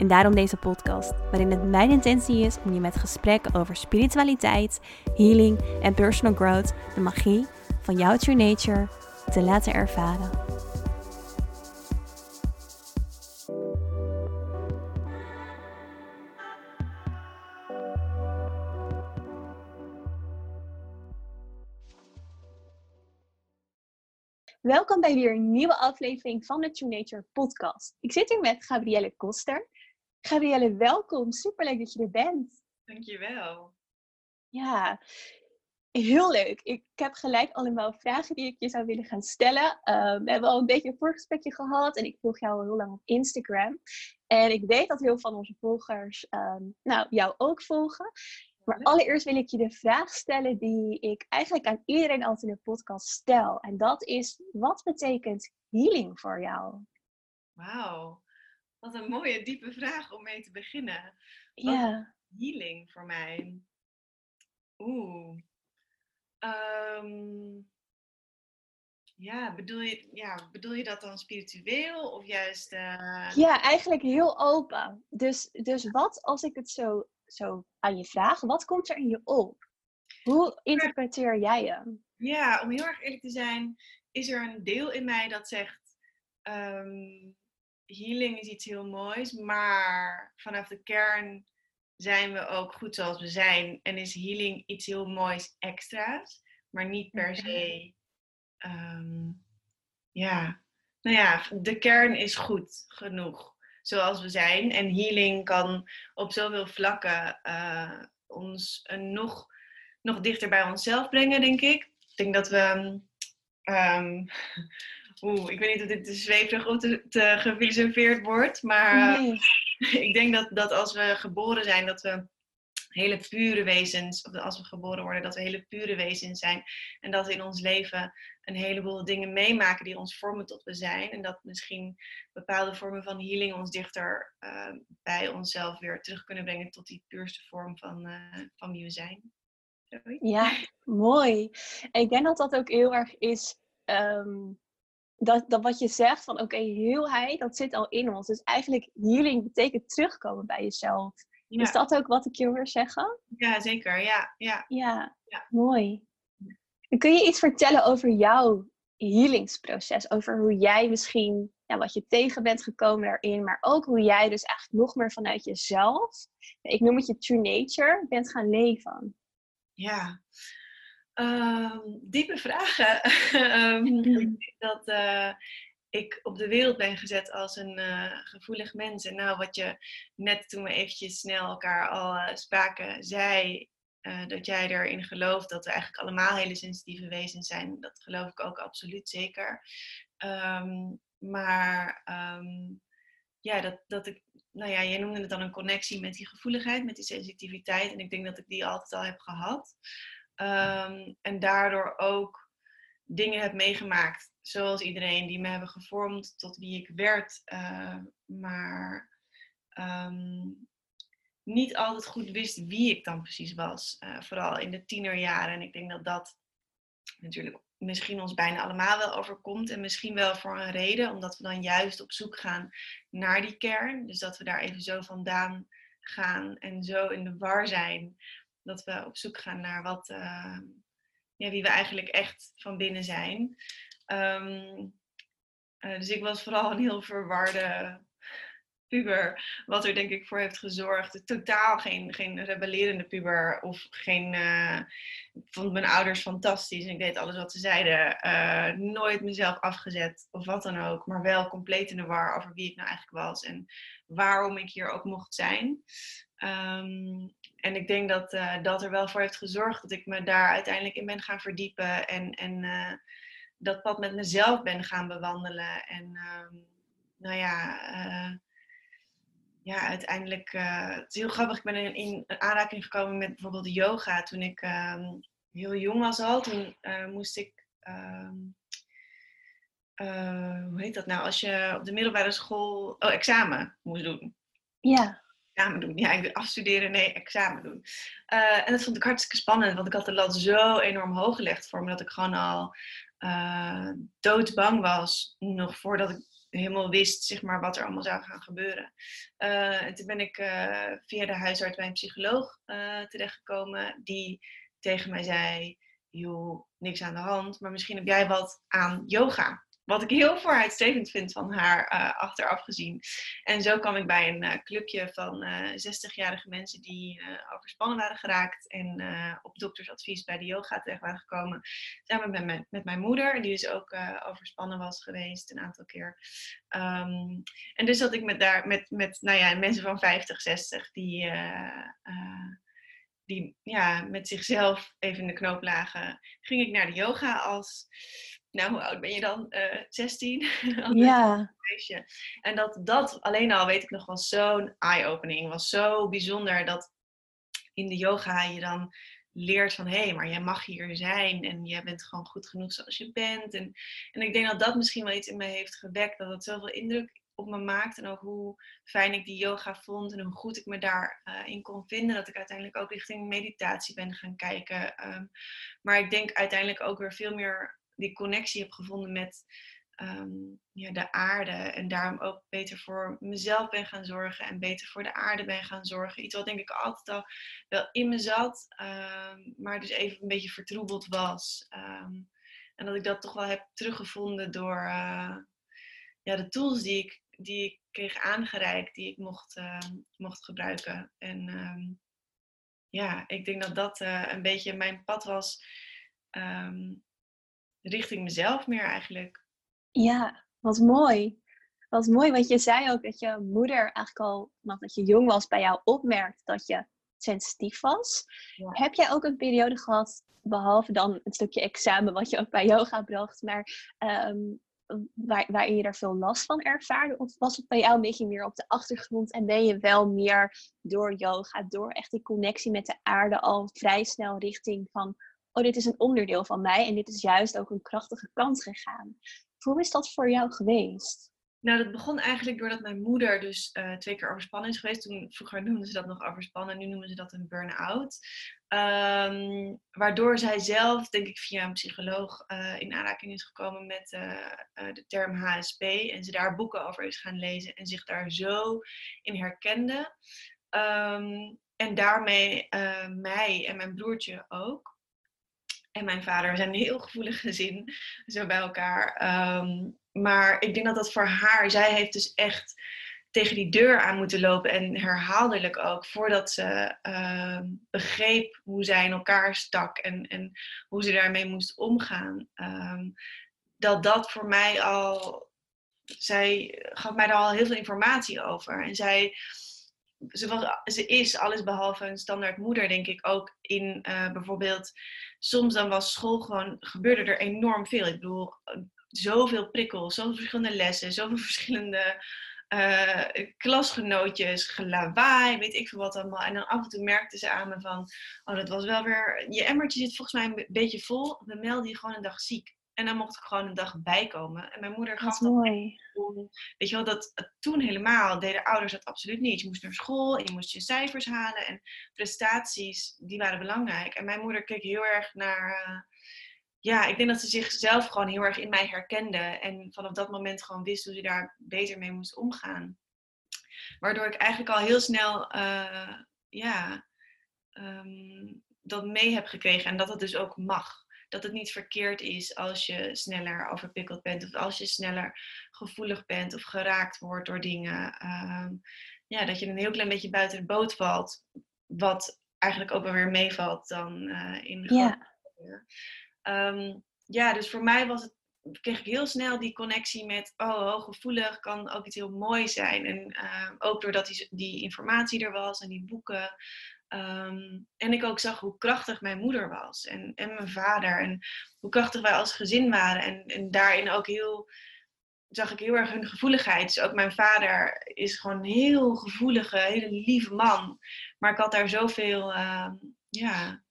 En daarom deze podcast, waarin het mijn intentie is om je met gesprekken over spiritualiteit, healing en personal growth de magie van jouw true nature te laten ervaren. Welkom bij weer een nieuwe aflevering van de True Nature podcast. Ik zit hier met Gabrielle Koster. Gabrielle, welkom. Superleuk dat je er bent. Dankjewel. Ja, heel leuk. Ik heb gelijk allemaal vragen die ik je zou willen gaan stellen. Ehm, we hebben al een beetje een voorgesprekje gehad en ik volg jou al heel lang op Instagram. En ik weet dat heel veel van onze volgers ehm, nou, jou ook volgen. Maar allereerst wil ik je de vraag stellen die ik eigenlijk aan iedereen altijd in de podcast stel. En dat is, wat betekent healing voor jou? Wauw, wat een mooie diepe vraag om mee te beginnen. Ja. Healing voor mij. Oeh. Ehm, ja, bedoel je, ja, bedoel je dat dan spiritueel of juist... Uh... Ja, eigenlijk heel open. Dus, dus wat als ik het zo zo aan je vraag, wat komt er in je op? Hoe interpreteer jij hem? Ja, om heel erg eerlijk te zijn, is er een deel in mij dat zegt: um, healing is iets heel moois, maar vanaf de kern zijn we ook goed zoals we zijn. En is healing iets heel moois extra's, maar niet per se. Um, ja, nou ja, de kern is goed genoeg zoals we zijn. En healing kan op zoveel vlakken uh, ons nog, nog dichter bij onszelf brengen, denk ik. Ik denk dat we. Um, Oeh, ik weet niet of dit te zweverig of te, te gefilosofeerd wordt, maar nee. ik denk dat, dat als we geboren zijn, dat we hele pure wezens, of als we geboren worden, dat we hele pure wezens zijn. En dat we in ons leven een heleboel dingen meemaken die ons vormen tot we zijn. En dat misschien bepaalde vormen van healing ons dichter uh, bij onszelf weer terug kunnen brengen tot die puurste vorm van, uh, van wie we zijn. Sorry. Ja, mooi. En ik denk dat dat ook heel erg is. Um, dat, dat wat je zegt van oké, okay, heelheid, dat zit al in ons. Dus eigenlijk healing betekent terugkomen bij jezelf. Ja. Is dat ook wat ik je hoor zeggen? Ja, zeker. Ja, ja. ja, ja. mooi. Kun je iets vertellen over jouw healingsproces? Over hoe jij misschien, ja, wat je tegen bent gekomen daarin, maar ook hoe jij dus eigenlijk nog meer vanuit jezelf, ik noem het je true nature, bent gaan leven? Ja, um, diepe vragen. um, dat, uh, ik op de wereld ben gezet als een uh, gevoelig mens. En nou, wat je net toen we eventjes snel elkaar al uh, spraken, zei, dat jij erin gelooft dat we eigenlijk allemaal hele sensitieve wezens zijn. Dat geloof ik ook absoluut zeker. Um, maar ja, dat, dat ik, nou ja, jij noemde het dan een connectie met die gevoeligheid, met die sensitiviteit. En ik denk dat ik die altijd al heb gehad. Um, en daardoor ook dingen heb meegemaakt, zoals iedereen, die me hebben gevormd tot wie ik werd. Uh, maar um, niet altijd goed wist wie ik dan precies was. Uh, vooral in de tienerjaren. En ik denk dat dat natuurlijk misschien ons bijna allemaal wel overkomt. En misschien wel voor een reden, omdat we dan juist op zoek gaan naar die kern. Dus dat we daar even zo vandaan gaan en zo in de war zijn. Dat we op zoek gaan naar wat, uh, ja, wie we eigenlijk echt van binnen zijn. Um, uh, dus ik was vooral een heel verwarde puber. Wat er denk ik voor heeft gezorgd. Totaal geen, geen rebellerende puber. Of geen. Ik vond mijn ouders fantastisch. En ik deed alles wat ze zeiden. Uh, nooit mezelf afgezet. Of wat dan ook. Maar wel compleet in de war over wie ik nou eigenlijk was. En waarom ik hier ook mocht zijn. Um, en ik denk dat uh, dat er wel voor heeft gezorgd dat ik me daar uiteindelijk in ben gaan verdiepen. En, en uh, dat pad met mezelf ben gaan bewandelen. En um, nou ja, uh, ja, uiteindelijk, het is heel grappig, ik ben in, in aanraking gekomen met bijvoorbeeld yoga toen ik ehm, heel jong was al. Toen moest ik, ehm, hoe heet dat nou, als je op de middelbare school, oh, examen moest doen. Ja. Doen, ja, afstuderen, nee, examen doen. Uh, en dat vond ik hartstikke spannend, want ik had de lat zo enorm hoog gelegd voor me dat ik gewoon al uh, doodsbang was, nog voordat ik helemaal wist zeg maar, wat er allemaal zou gaan gebeuren. Uh, en toen ben ik via de huisarts bij een psycholoog terechtgekomen die tegen mij zei, joh, niks aan de hand, maar misschien heb jij wat aan yoga. Wat ik heel vooruitstrevend vind van haar uh, achteraf gezien. En zo kwam ik bij een uh, clubje van uh, 60-jarige mensen die overspannen waren geraakt. En op doktersadvies bij de yoga terecht waren gekomen. Samen met mijn, met mijn moeder, die dus ook overspannen was geweest een aantal keer. Um, en dus zat ik met, daar, met, met nou ja, mensen van 50, 60 die die ja, met zichzelf even in de knoop lagen, ging ik naar de yoga als nou, hoe oud ben je dan? Uh, eh, 16? ja. En dat, dat alleen al, weet ik nog, was zo'n eye-opening. Was zo bijzonder dat in de yoga je dan leert van... hé, hey, maar jij mag hier zijn en jij bent gewoon goed genoeg zoals je bent. En, en ik denk dat dat misschien wel iets in me heeft gewekt. Dat het zoveel indruk op me maakt. En ook hoe fijn ik die yoga vond en hoe goed ik me daarin uh, in kon vinden. Dat ik uiteindelijk ook richting meditatie ben gaan kijken. Um, maar ik denk uiteindelijk ook weer veel meer die connectie heb gevonden met um, ja, de aarde. En daarom ook beter voor mezelf ben gaan zorgen en beter voor de aarde ben gaan zorgen. Iets wat denk ik altijd al wel in me zat, um, maar dus even een beetje vertroebeld was. Um, en dat ik dat toch wel heb teruggevonden door uh, ja, de tools die ik, die ik kreeg aangereikt, die ik mocht, mocht gebruiken. En ja, ik denk dat dat uh, een beetje mijn pad was. Richting mezelf meer eigenlijk. Ja, wat mooi. Wat mooi, want je zei ook dat je moeder eigenlijk al, nog dat je jong was, bij jou opmerkt dat je sensitief was. Ja. Heb jij ook een periode gehad, behalve dan een stukje examen wat je ook bij yoga bracht, maar um, waar, waarin je daar veel last van ervaarde? Of was het bij jou een beetje meer op de achtergrond en ben je wel meer door yoga, door echt die connectie met de aarde al vrij snel richting van oh, dit is een onderdeel van mij en dit is juist ook een krachtige kant gegaan. Hoe is dat voor jou geweest? Nou, dat begon eigenlijk doordat mijn moeder dus uh, twee keer overspannen is geweest. Toen, vroeger noemden ze dat nog overspannen, nu noemen ze dat een burn-out. Um, waardoor zij zelf, denk ik, via een psycholoog uh, in aanraking is gekomen met uh, de term HSP. En ze daar boeken over is gaan lezen en zich daar zo in herkende. Um, en daarmee mij en mijn broertje ook en mijn vader. Zijn een heel gevoelig gezin, zo bij elkaar. Um, maar ik denk dat dat voor haar, zij heeft dus echt tegen die deur aan moeten lopen en herhaaldelijk ook, voordat ze uh, begreep hoe zij in elkaar stak en, en hoe ze daarmee moest omgaan. Um, dat dat voor mij al, zij gaf mij daar al heel veel informatie over. En zij ze, was, ze is alles behalve een standaard moeder, denk ik. Ook in uh, bijvoorbeeld, soms dan was school gewoon, gebeurde er enorm veel. Ik bedoel, zoveel prikkels, zoveel verschillende lessen, zoveel verschillende uh, klasgenootjes, gelawaai, weet ik veel wat allemaal. En dan af en toe merkte ze aan me van, oh dat was wel weer, je emmertje zit volgens mij een beetje vol. We melden je gewoon een dag ziek. En dan mocht ik gewoon een dag bijkomen. En mijn moeder gaf dat. Mooi. Weet je wel, dat toen helemaal deden ouders dat absoluut niet. Je moest naar school en je moest je cijfers halen. En prestaties, die waren belangrijk. En mijn moeder keek heel erg naar. Uh, ja, ik denk dat ze zichzelf gewoon heel erg in mij herkende. En vanaf dat moment gewoon wist hoe ze daar beter mee moest omgaan. Waardoor ik eigenlijk al heel snel, uh, ja, um, dat mee heb gekregen. En dat het dus ook mag dat het niet verkeerd is als je sneller overpikkeld bent of als je sneller gevoelig bent of geraakt wordt door dingen. Ehm, ja, dat je een heel klein beetje buiten de boot valt, wat eigenlijk ook wel weer meevalt dan uh, in de ja. Um, ja, dus voor mij was het kreeg ik heel snel die connectie met, oh, hooggevoelig kan ook iets heel moois zijn. En uh, ook doordat die, die informatie er was en die boeken. Um, en ik ook zag hoe krachtig mijn moeder was en, en mijn vader. En hoe krachtig wij als gezin waren. En, en daarin ook heel zag ik heel erg hun gevoeligheid. Dus ook mijn vader is gewoon heel gevoelige, hele lieve man. Maar ik had daar zoveel uh, ja,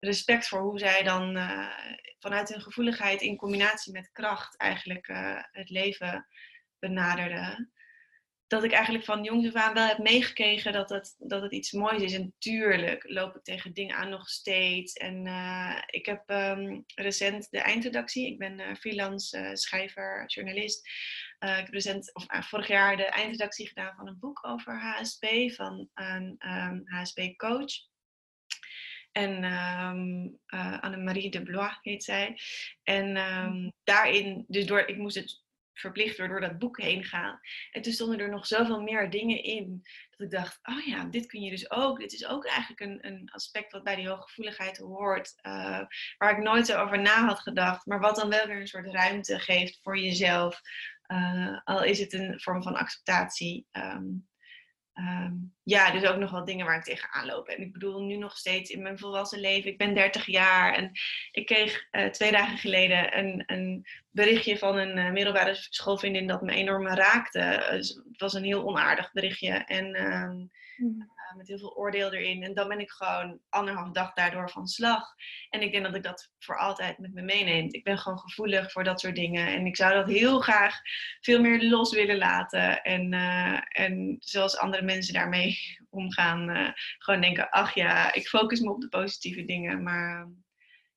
respect voor hoe zij dan uh, vanuit hun gevoeligheid in combinatie met kracht eigenlijk uh, het leven benaderden dat ik eigenlijk van jongs af aan wel heb meegekregen dat het, dat het iets moois is. En natuurlijk loop ik tegen dingen aan nog steeds. En uh, ik heb um, recent de eindredactie. Ik ben freelance schrijver, journalist. ik heb recent, of vorig jaar de eindredactie gedaan van een boek over HSP van een um, ehm, HSP-coach. En um, uh, Annemarie de Blois heet zij. En um, daarin, dus door, ik moest het verplicht weer door dat boek heen gaan. En toen stonden er nog zoveel meer dingen in. Dat ik dacht, oh ja, dit kun je dus ook. Dit is ook eigenlijk een, een aspect wat bij die hooggevoeligheid hoort. Uh, waar ik nooit over na had gedacht. Maar wat dan wel weer een soort ruimte geeft voor jezelf. Uh, al is het een vorm van acceptatie. Um, Um, ja, dus ook nog wel dingen waar ik tegenaan loop. En ik bedoel, nu nog steeds in mijn volwassen leven. Ik ben 30 jaar en ik kreeg uh, twee dagen geleden een, een berichtje van een uh, middelbare schoolvriendin dat me enorm raakte. Dus het was een heel onaardig berichtje. En um, mm met heel veel oordeel erin. En dan ben ik gewoon anderhalf dag daardoor van slag. En ik denk dat ik dat voor altijd met me meeneem. Ik ben gewoon gevoelig voor dat soort dingen. En ik zou dat heel graag veel meer los willen laten. En, uh, en zoals andere mensen daarmee omgaan, uh, gewoon denken: ach ja, ik focus me op de positieve dingen. Maar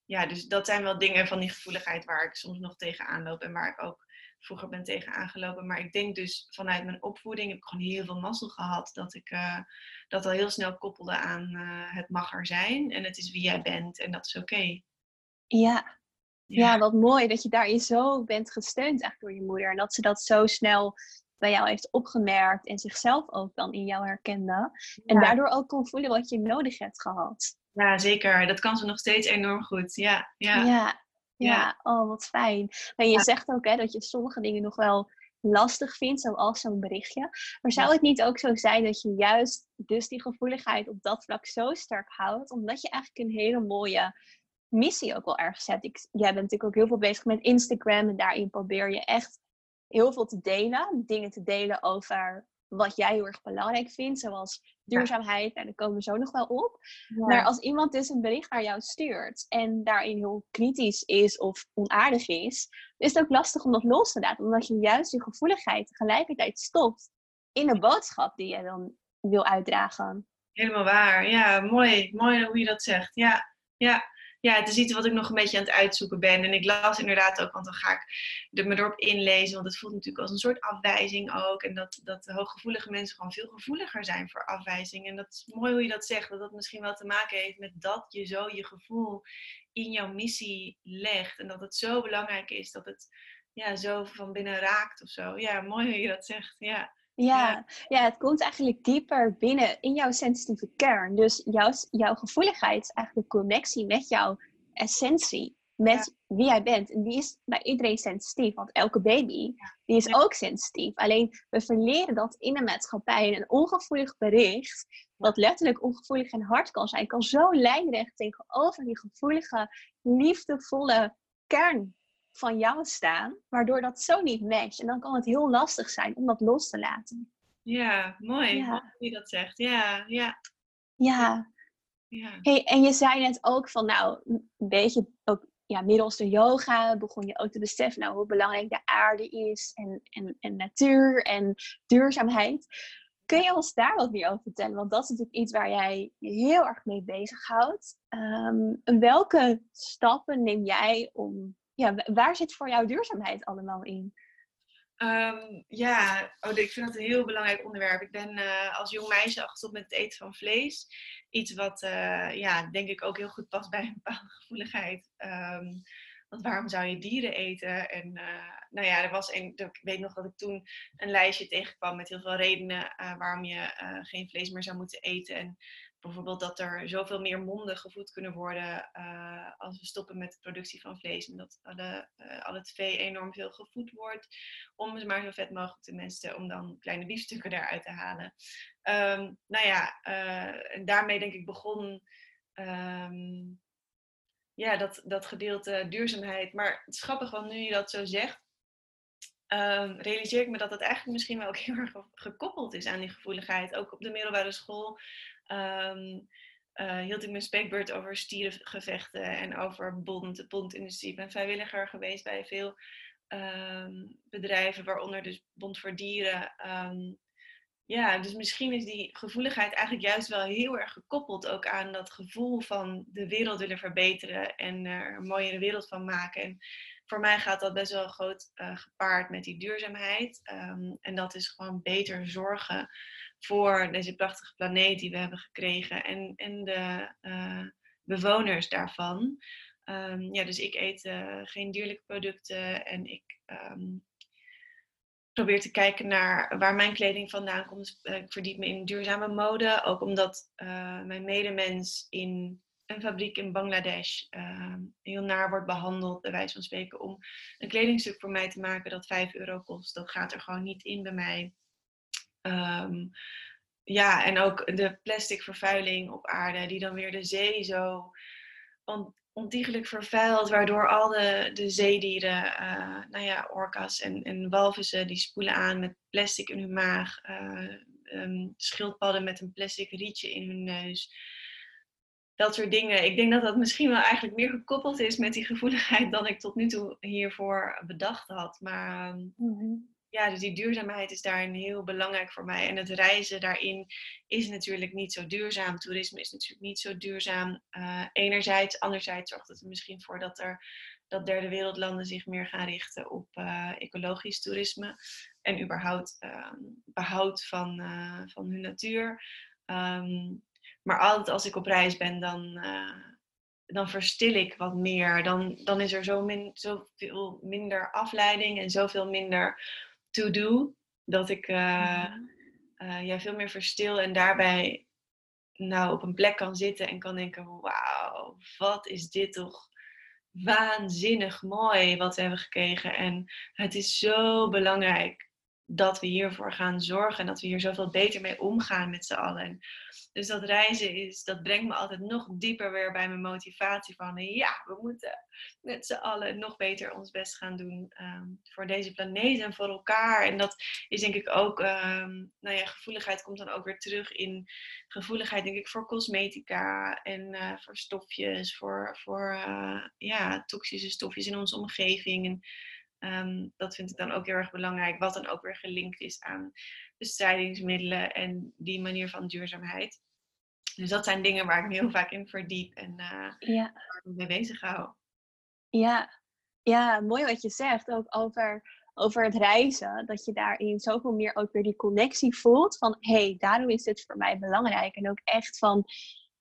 ja, dus dat zijn wel dingen van die gevoeligheid waar ik soms nog tegenaan loop. En waar ik ook vroeger ben tegen aangelopen. Maar ik denk dus vanuit mijn opvoeding heb ik gewoon heel veel mazzel gehad. Dat ik uh, dat al heel snel koppelde aan uh, het mag er zijn. En het is wie jij bent en dat is oké. Okay. Ja. ja. Ja, wat mooi dat je daarin zo bent gesteund eigenlijk door je moeder. En dat ze dat zo snel bij jou heeft opgemerkt en zichzelf ook dan in jou herkende. En daardoor ook kon voelen wat je nodig hebt gehad. Ja, zeker. Dat kan ze nog steeds enorm goed. Ja, ja. ja. Ja, oh wat fijn. En je zegt ook hè, dat je sommige dingen nog wel lastig vindt, zoals zo'n berichtje. Maar zou het niet ook zo zijn dat je juist dus die gevoeligheid op dat vlak zo sterk houdt, omdat je eigenlijk een hele mooie missie ook wel ergens hebt. Ik, jij bent natuurlijk ook heel veel bezig met Instagram en daarin probeer je echt heel veel te delen. Dingen te delen over wat jij heel erg belangrijk vindt, zoals duurzaamheid. En daar komen we zo nog wel op. Maar als iemand dus een bericht naar jou stuurt en daarin heel kritisch is of onaardig is, is het ook lastig om dat los te laten. Omdat je juist je gevoeligheid tegelijkertijd stopt in de boodschap die je dan wil uitdragen. Helemaal waar. Ja, mooi. Mooi hoe je dat zegt. Ja, ja ja, het is iets wat ik nog een beetje aan het uitzoeken ben. En ik las inderdaad ook, want dan ga ik er me erop inlezen. Want het voelt natuurlijk als een soort afwijzing ook. En dat, dat hooggevoelige mensen gewoon veel gevoeliger zijn voor afwijzing. En dat is mooi hoe je dat zegt. Dat dat misschien wel te maken heeft met dat je zo je gevoel in jouw missie legt. En dat het zo belangrijk is dat het ja, zo van binnen raakt of zo. Ja, mooi hoe je dat zegt. Ja. Ja, ja, het komt eigenlijk dieper binnen in jouw sensitieve kern. Dus jouw, jouw gevoeligheid is eigenlijk de connectie met jouw essentie, met wie jij bent. En die is bij iedereen sensitief, want elke baby die is ook sensitief. Alleen we verleren dat in de maatschappij. En een ongevoelig bericht, wat letterlijk ongevoelig en hard kan zijn, kan zo lijnrecht tegenover die gevoelige, liefdevolle kern van jou staan, waardoor dat zo niet matcht. En dan kan het heel lastig zijn om dat los te laten. Ja, mooi. Ja. Hoe je dat zegt. Ja, ja. Ja. ja. Hey, en je zei net ook van, nou, een beetje ook ja, middels de yoga begon je ook te beseffen nou, hoe belangrijk de aarde is en, en, en natuur en duurzaamheid. Kun je ons daar wat meer over vertellen? Want dat is natuurlijk iets waar jij je heel erg mee bezighoudt. Um, welke stappen neem jij om ja, waar zit voor jou duurzaamheid allemaal in? Um, ja, oh, ik vind dat een heel belangrijk onderwerp. Ik ben uh, als jong meisje gestopt met het eten van vlees. Iets wat, uh, ja, denk ik ook heel goed past bij een bepaalde gevoeligheid. Um, want waarom zou je dieren eten? En uh, nou ja, er was een, ik weet nog dat ik toen een lijstje tegenkwam met heel veel redenen waarom je geen vlees meer zou moeten eten. En bijvoorbeeld dat er zoveel meer monden gevoed kunnen worden uh, als we stoppen met de productie van vlees. En dat alle, uh, al het vee enorm veel gevoed wordt om het maar zo vet mogelijk te mensen, om dan kleine biefstukken daaruit te halen. Um, nou ja, uh, en daarmee denk ik begon um, ja, dat, dat gedeelte duurzaamheid. Maar het is grappig, want nu je dat zo zegt, um, realiseer ik me dat het eigenlijk misschien wel ook heel erg gekoppeld is aan die gevoeligheid. Ook op de middelbare school ehm, eh, hield ik mijn spreekbeurt over stierengevechten en over bond, de bondindustrie. Ik ben vrijwilliger geweest bij veel ehm, bedrijven, waaronder dus Bond voor Dieren. ja, dus misschien is die gevoeligheid eigenlijk juist wel heel erg gekoppeld ook aan dat gevoel van de wereld willen verbeteren en er een mooiere wereld van maken. En voor mij gaat dat best wel groot uh, gepaard met die duurzaamheid. En dat is gewoon beter zorgen voor deze prachtige planeet die we hebben gekregen en, en de uh, bewoners daarvan. Um, ja, dus ik eet uh, geen dierlijke producten en ik um, probeer te kijken naar waar mijn kleding vandaan komt. Dus, ik verdiep me in duurzame mode, ook omdat mijn medemens in een fabriek in Bangladesh uh, heel naar wordt behandeld, bij wijze van spreken, om een kledingstuk voor mij te maken dat 5 euro kost. Dat gaat er gewoon niet in bij mij. Um, ja, en ook de plastic vervuiling op aarde, die dan weer de zee zo on ontiegelijk vervuilt, waardoor al de, de zeedieren, uh, nou ja, orka's en, en walvissen, die spoelen aan met plastic in hun maag. Uh, um, schildpadden met een plastic rietje in hun neus dat soort dingen. Ik denk dat dat misschien wel eigenlijk meer gekoppeld is met die gevoeligheid dan ik tot nu toe hiervoor bedacht had. Maar ehm, mhm. Ja, dus die duurzaamheid is daarin heel belangrijk voor mij. En het reizen daarin is natuurlijk niet zo duurzaam. Toerisme is natuurlijk niet zo duurzaam. Uh, enerzijds, anderzijds zorgt het er misschien voor dat er dat derde wereldlanden zich meer gaan richten op uh, ecologisch toerisme en überhaupt uh, behoud van, uh, van hun natuur. Um, maar altijd als ik op reis ben, dan, dan verstil ik wat meer. Dan, dan is er zo min, zoveel minder afleiding en zoveel minder to-do. Dat ik uh, uh, ja, veel meer verstil en daarbij nou, op een plek kan zitten en kan denken: wauw, wat is dit toch waanzinnig mooi wat we hebben gekregen. En het is zo belangrijk dat we hiervoor gaan zorgen en dat we hier zoveel beter mee omgaan met z'n allen. Dus dat reizen is, dat brengt me altijd nog dieper weer bij mijn motivatie van ja, we moeten met z'n allen nog beter ons best gaan doen ehm, voor deze planeet en voor elkaar. En dat is denk ik ook, um, nou ja, gevoeligheid komt dan ook weer terug in gevoeligheid denk ik voor cosmetica en uh, voor stofjes, voor, voor uh, ja, toxische stofjes in onze omgeving. En, Um, dat vind ik dan ook heel erg belangrijk, wat dan ook weer gelinkt is aan bestrijdingsmiddelen en die manier van duurzaamheid. Dus dat zijn dingen waar ik me heel vaak in verdiep en uh, ja. waar ik me mee bezig hou. Ja. ja, mooi wat je zegt, ook over, over het reizen. Dat je daarin zoveel meer ook weer die connectie voelt van hé, hey, daarom is dit voor mij belangrijk. En ook echt van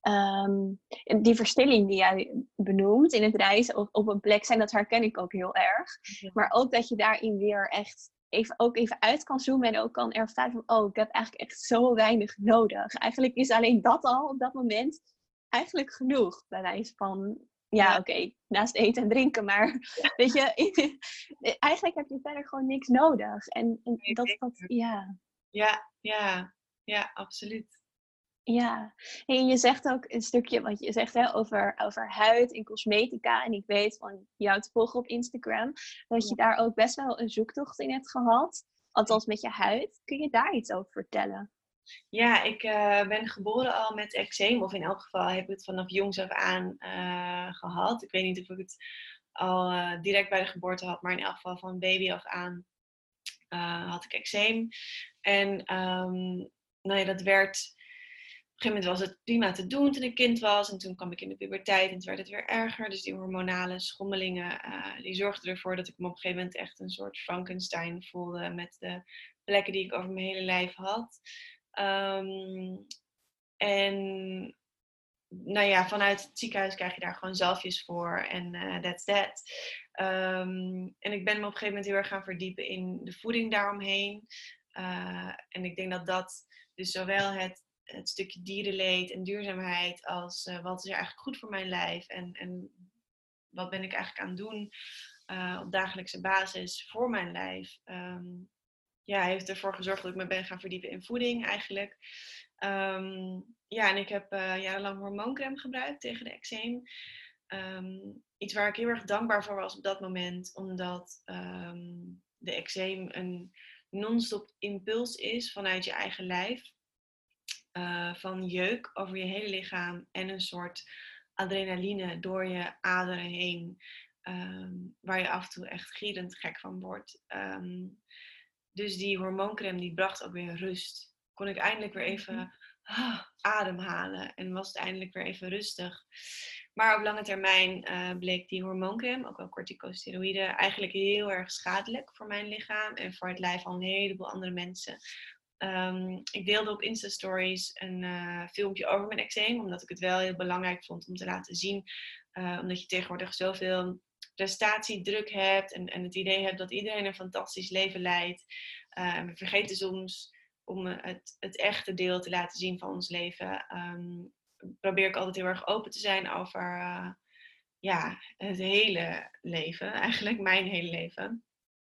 Um, die verstilling die jij benoemt in het reizen of op een plek zijn, dat herken ik ook heel erg. Maar ook dat je daarin weer echt even, ook even uit kan zoomen en ook kan ervaren van, oh, ik heb eigenlijk echt zo weinig nodig. Eigenlijk is alleen dat al op dat moment eigenlijk genoeg. Bij wijze van, ja, oké, naast eten en drinken, maar weet je, eigenlijk heb je verder gewoon niks nodig. En, en dat, dat, ja. Ja, ja, ja, absoluut. Ja, en je zegt ook een stukje wat je zegt hè, over, over huid en cosmetica. En ik weet van jou te volgen op Instagram dat je daar ook best wel een zoektocht in hebt gehad. Althans met je huid. Kun je daar iets over vertellen? Ja, ik uh, ben geboren al met eczeem. Of in elk geval heb ik het vanaf jongs af aan uh, gehad. Ik weet niet of ik het al uh, direct bij de geboorte had. Maar in elk geval van baby af aan had ik eczeem. En um, nou ja, dat werd een gegeven moment was het prima te doen toen ik kind was. En toen kwam ik in de puberteit en toen werd het weer erger. Dus die hormonale schommelingen, uh, die zorgden ervoor dat ik me op een gegeven moment echt een soort Frankenstein voelde. Met de plekken die ik over mijn hele lijf had. Um, en nou ja, vanuit het ziekenhuis krijg je daar gewoon zalfjes voor. En uh, that's that. Um, en ik ben me op een gegeven moment heel erg gaan verdiepen in de voeding daaromheen. Uh, en ik denk dat dat dus zowel het het stukje dierenleed en duurzaamheid als uh, wat is er eigenlijk goed voor mijn lijf en, en wat ben ik eigenlijk aan het doen uh, op dagelijkse basis voor mijn lijf. Um, ja, heeft ervoor gezorgd dat ik me ben gaan verdiepen in voeding eigenlijk. Um, ja, en ik heb uh, jarenlang hormooncrème gebruikt tegen de eczeem. Um, iets waar ik heel erg dankbaar voor was op dat moment, omdat de eczeem een non-stop impuls is vanuit je eigen lijf. Uh, van jeuk over je hele lichaam en een soort adrenaline door je aderen heen. Ehm, waar je af en toe echt gierend gek van wordt. Ehm, dus die hormooncreme die bracht ook weer rust. Kon ik eindelijk weer even mhm. ah, ademhalen en was het eindelijk weer even rustig. Maar op lange termijn uh, bleek die hormooncreme, ook wel corticosteroïden, eigenlijk heel erg schadelijk voor mijn lichaam en voor het lijf van een heleboel andere mensen. Ehm, ik deelde op Insta Stories een uh, filmpje over mijn eczeem, omdat ik het wel heel belangrijk vond om te laten zien. Uh, omdat je tegenwoordig zoveel prestatiedruk hebt en, en het idee hebt dat iedereen een fantastisch leven leidt. Uh, we vergeten soms om het, het echte deel te laten zien van ons leven. Um, probeer ik altijd heel erg open te zijn over ja, het hele leven, eigenlijk mijn hele leven.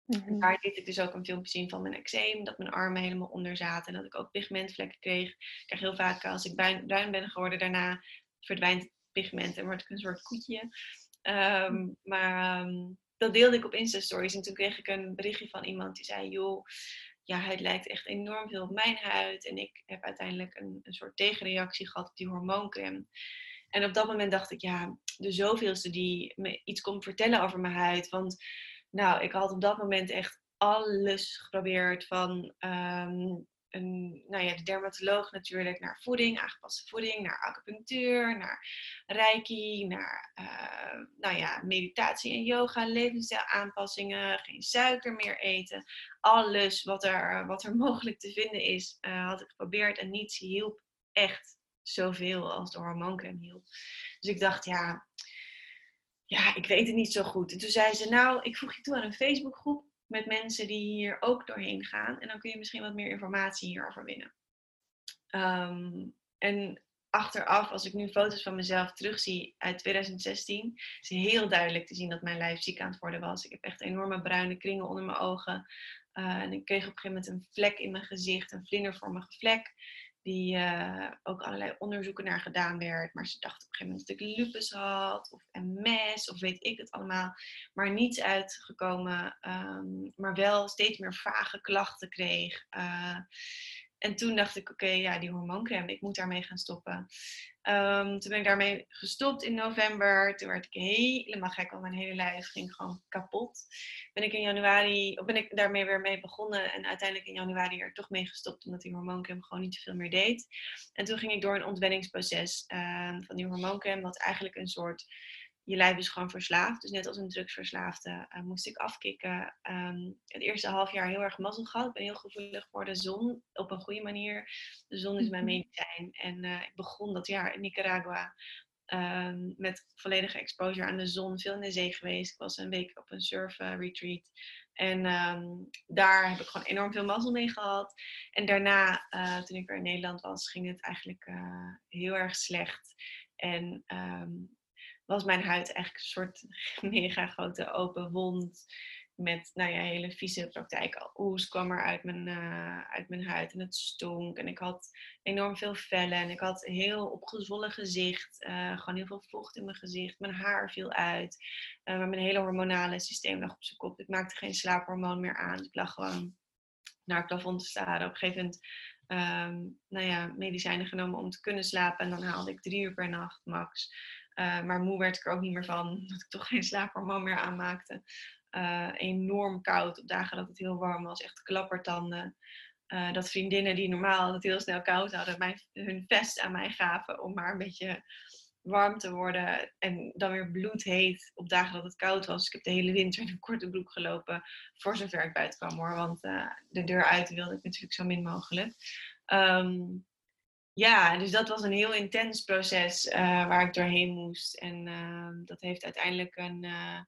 Mm Daar liet ik dus ook een filmpje zien van mijn eczeem, dat mijn armen helemaal onder zaten en dat ik ook pigmentvlekken kreeg. Ik krijg heel vaak als ik bruin, ben geworden, daarna verdwijnt het pigment en word ik een soort koetje. Ehm, maar ehm, dat deelde ik op Insta Stories en toen kreeg ik een berichtje van iemand die zei: Joh, ja, het lijkt echt enorm veel op mijn huid. En ik heb uiteindelijk een, een soort tegenreactie gehad op die hormooncreme. En op dat moment dacht ik, ja, de zoveelste die me iets komt vertellen over mijn huid. Want nou, ik had op dat moment echt alles geprobeerd. Van ehm, een, nou ja, de dermatoloog natuurlijk naar voeding, aangepaste voeding, naar acupunctuur, naar reiki, naar uh, nou ja, meditatie en yoga, levensstijlaanpassingen, geen suiker meer eten. Alles wat er, wat er mogelijk te vinden is, uh, had ik geprobeerd en niets hielp echt zoveel als de hormooncreme hielp. Dus ik dacht, ja, ja, ik weet het niet zo goed. En toen zei ze, nou, ik voeg je toe aan een Facebookgroep met mensen die hier ook doorheen gaan. En dan kun je misschien wat meer informatie hierover winnen. Ehm, en achteraf, als ik nu foto's van mezelf terugzie uit 2016, is heel duidelijk te zien dat mijn lijf ziek aan het worden was. Ik heb echt enorme bruine kringen onder mijn ogen. Uh, en ik kreeg op een gegeven moment een vlek in mijn gezicht, een vlindervormige vlek die uh, ook allerlei onderzoeken naar gedaan werd. Maar ze dachten op een gegeven moment dat ik lupus had, of MS, of weet ik het allemaal. Maar niets uitgekomen, um, maar wel steeds meer vage klachten kreeg. Uh, en toen dacht ik, oké, ja, die hormooncreme, ik moet daarmee gaan stoppen. Um, toen ben ik daarmee gestopt in november. Toen werd ik helemaal gek, want mijn hele lijf ging gewoon kapot. Ben ik in januari, ben ik daarmee weer mee begonnen en uiteindelijk in januari er toch mee gestopt, omdat die hormooncreme gewoon niet zoveel meer deed. En toen ging ik door een ontwenningsproces uh, van die hormooncreme, wat eigenlijk een soort je lijf is gewoon verslaafd. Dus net als een drugsverslaafde uh, moest ik afkicken. Um, het eerste half jaar heel erg mazzel gehad. Ik ben heel gevoelig voor de zon op een goede manier. De zon is mijn mhm. medicijn. En uh, ik begon dat jaar in Nicaragua um, met volledige exposure aan de zon. Veel in de zee geweest. Ik was een week op een surf uh, retreat. En um, daar heb ik gewoon enorm veel mazzel mee gehad. En daarna, toen ik weer in Nederland was, ging het eigenlijk heel erg slecht. En um, was mijn huid eigenlijk een soort mega grote open wond. Met nou ja, hele vieze praktijk. Oes kwam er uit mijn, uh, uit mijn huid en het stonk. En ik had enorm veel vellen. En ik had heel opgezwollen gezicht. Uh, gewoon heel veel vocht in mijn gezicht. Mijn haar viel uit. Uh, mijn hele hormonale systeem lag op zijn kop. Ik maakte geen slaaphormoon meer aan. Ik lag gewoon naar het plafond te staren. Op een gegeven moment um, nou ja, medicijnen genomen om te kunnen slapen. En dan haalde ik drie uur per nacht max. Uh, maar moe werd ik er ook niet meer van, dat ik toch geen slaaphormoon meer aanmaakte. Uh, enorm koud op dagen dat het heel warm was, echt klappertanden. Uh, dat vriendinnen die normaal het heel snel koud hadden, mij, hun vest aan mij gaven om maar een beetje warm te worden. En dan weer bloedheet op dagen dat het koud was. Ik heb de hele winter in een korte broek gelopen, voor zover ik buiten kwam hoor. Want de deur uit wilde ik natuurlijk zo min mogelijk. Um, ja, dus dat was een heel intens proces uh, waar ik doorheen moest. En uh, dat heeft uiteindelijk een, uh,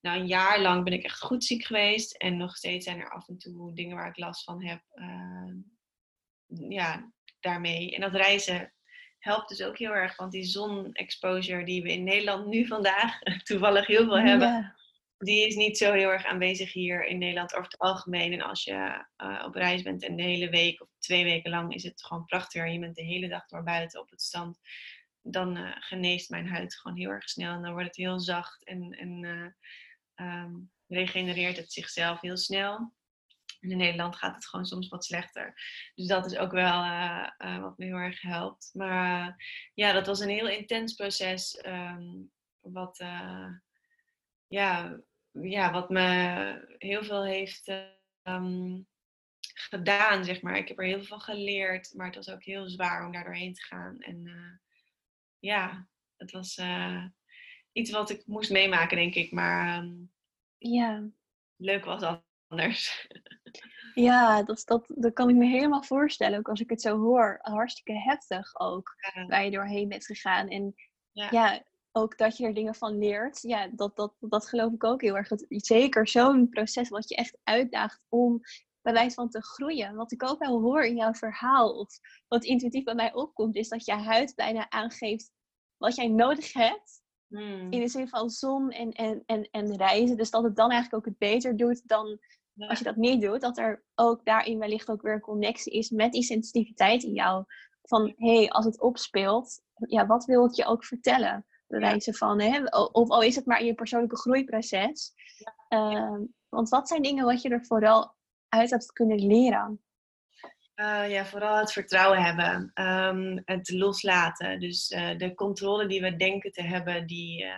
nou, een jaar lang ben ik echt goed ziek geweest. En nog steeds zijn er af en toe dingen waar ik last van heb. Ehm, ja, daarmee. En dat reizen helpt dus ook heel erg. Want die zon-exposure die we in Nederland nu vandaag toevallig heel veel hebben die is niet zo heel erg aanwezig hier in Nederland over het algemeen. En als je uh, op reis bent en de hele week of twee weken lang is het gewoon prachtig. Je bent de hele dag door buiten op het strand. Dan uh, geneest mijn huid gewoon heel erg snel. En dan wordt het heel zacht en, en ehm, regenereert het zichzelf heel snel. In Nederland gaat het gewoon soms wat slechter. Dus dat is ook wel wat me heel erg helpt. Maar ja, dat was een heel intens proces. Um, wat, ja, ja, wat me heel veel heeft um, gedaan, zeg maar. Ik heb er heel veel van geleerd. Maar het was ook heel zwaar om daar doorheen te gaan. En ja, het was iets wat ik moest meemaken, denk ik. Maar um, ja. leuk was anders. Ja, dat, dat, dat kan ik me helemaal voorstellen. Ook als ik het zo hoor. Hartstikke heftig ook. Ja. Waar je doorheen bent gegaan. En ja. ja. Ook dat je er dingen van leert. Ja, dat, dat, dat geloof ik ook heel erg. Dat, zeker zo'n proces wat je echt uitdaagt om bij wijze van te groeien. Wat ik ook wel hoor in jouw verhaal. Of wat intuïtief bij mij opkomt. Is dat je huid bijna aangeeft wat jij nodig hebt. Hmm. In de zin van zon en, en, en, en reizen. Dus dat het dan eigenlijk ook het beter doet dan als je dat niet doet, dat er ook daarin wellicht ook weer een connectie is met die sensitiviteit in jou. Van hé, hey, als het opspeelt, ja, wat wil het je ook vertellen? Bij wijze van, hè, of al is het maar in je persoonlijke groeiproces. Uh, want wat zijn dingen wat je er vooral uit hebt kunnen leren? Uh, ja, vooral het vertrouwen hebben. Um, het loslaten. Dus uh, de controle die we denken te hebben, die, uh,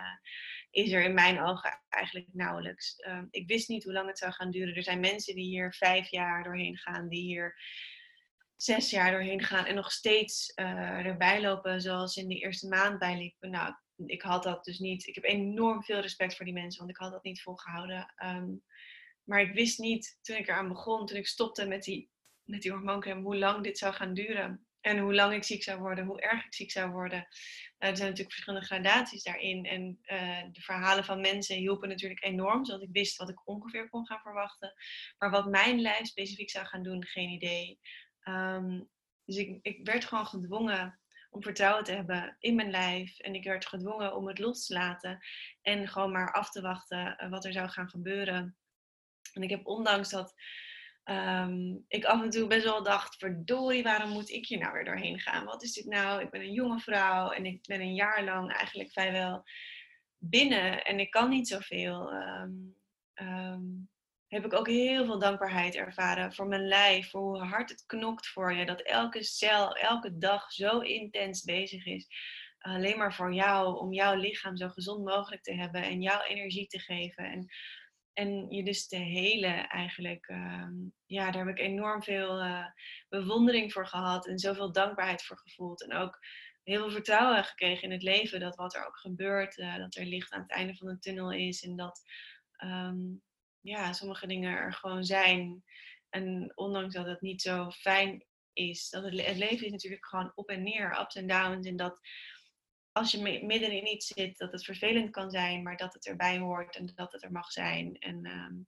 is er in mijn ogen eigenlijk nauwelijks. Ehm, ik wist niet hoe lang het zou gaan duren. Er zijn mensen die hier vijf jaar doorheen gaan, die hier zes jaar doorheen gaan en nog steeds uh, erbij lopen zoals in de eerste maand bijliepen. Nou, ik had dat dus niet. Ik heb enorm veel respect voor die mensen, want ik had dat niet volgehouden. Um, maar ik wist niet toen ik eraan begon, toen ik stopte met die, met die hormooncreme, hoe lang dit zou gaan duren. En hoe lang ik ziek zou worden, hoe erg ik ziek zou worden. Uh, er zijn natuurlijk verschillende gradaties daarin. En uh, de verhalen van mensen hielpen natuurlijk enorm, zodat ik wist wat ik ongeveer kon gaan verwachten. Maar wat mijn lijf specifiek zou gaan doen, geen idee. Um, dus ik, ik werd gewoon gedwongen om vertrouwen te hebben in mijn lijf. En ik werd gedwongen om het los te laten. En gewoon maar af te wachten uh, wat er zou gaan gebeuren. En ik heb ondanks dat Um, ik af en toe best wel dacht, verdorie, waarom moet ik hier nou weer doorheen gaan? Wat is dit nou? Ik ben een jonge vrouw en ik ben een jaar lang eigenlijk vrijwel binnen en ik kan niet zoveel. Um, heb ik ook heel veel dankbaarheid ervaren voor mijn lijf, voor hoe hard het knokt voor je. Dat elke cel, elke dag zo intens bezig is. Alleen maar voor jou, om jouw lichaam zo gezond mogelijk te hebben en jouw energie te geven. En en je dus te helen eigenlijk. Uh, ja, daar heb ik enorm veel uh, bewondering voor gehad en zoveel dankbaarheid voor gevoeld. En ook heel veel vertrouwen gekregen in het leven. Dat wat er ook gebeurt, uh, dat er licht aan het einde van de tunnel is. En dat um, ja, sommige dingen er gewoon zijn. En ondanks dat het niet zo fijn is, dat het, het leven is natuurlijk gewoon op en neer, ups en downs. En dat als je midden in iets zit, dat het vervelend kan zijn, maar dat het erbij hoort en dat het er mag zijn. En um,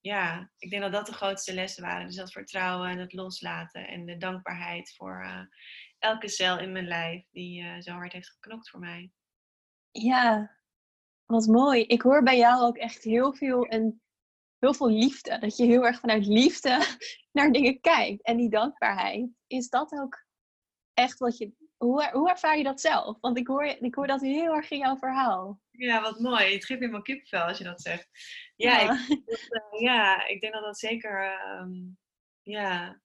ja, ik denk dat dat de grootste lessen waren. Dus dat vertrouwen en het loslaten en de dankbaarheid voor uh, elke cel in mijn lijf die uh, zo hard heeft geknokt voor mij. Ja, wat mooi. Ik hoor bij jou ook echt heel veel en heel veel liefde. Dat je heel erg vanuit liefde naar dingen kijkt. En die dankbaarheid, is dat ook echt wat je hoe, hoe ervaar je dat zelf? Want ik hoor, ik hoor dat heel erg in jouw verhaal. Ja, wat mooi. Het geeft me mijn kipvel als je dat zegt. Ja, ja. Ik, dat, uh, ja ik denk dat dat zeker um, ja,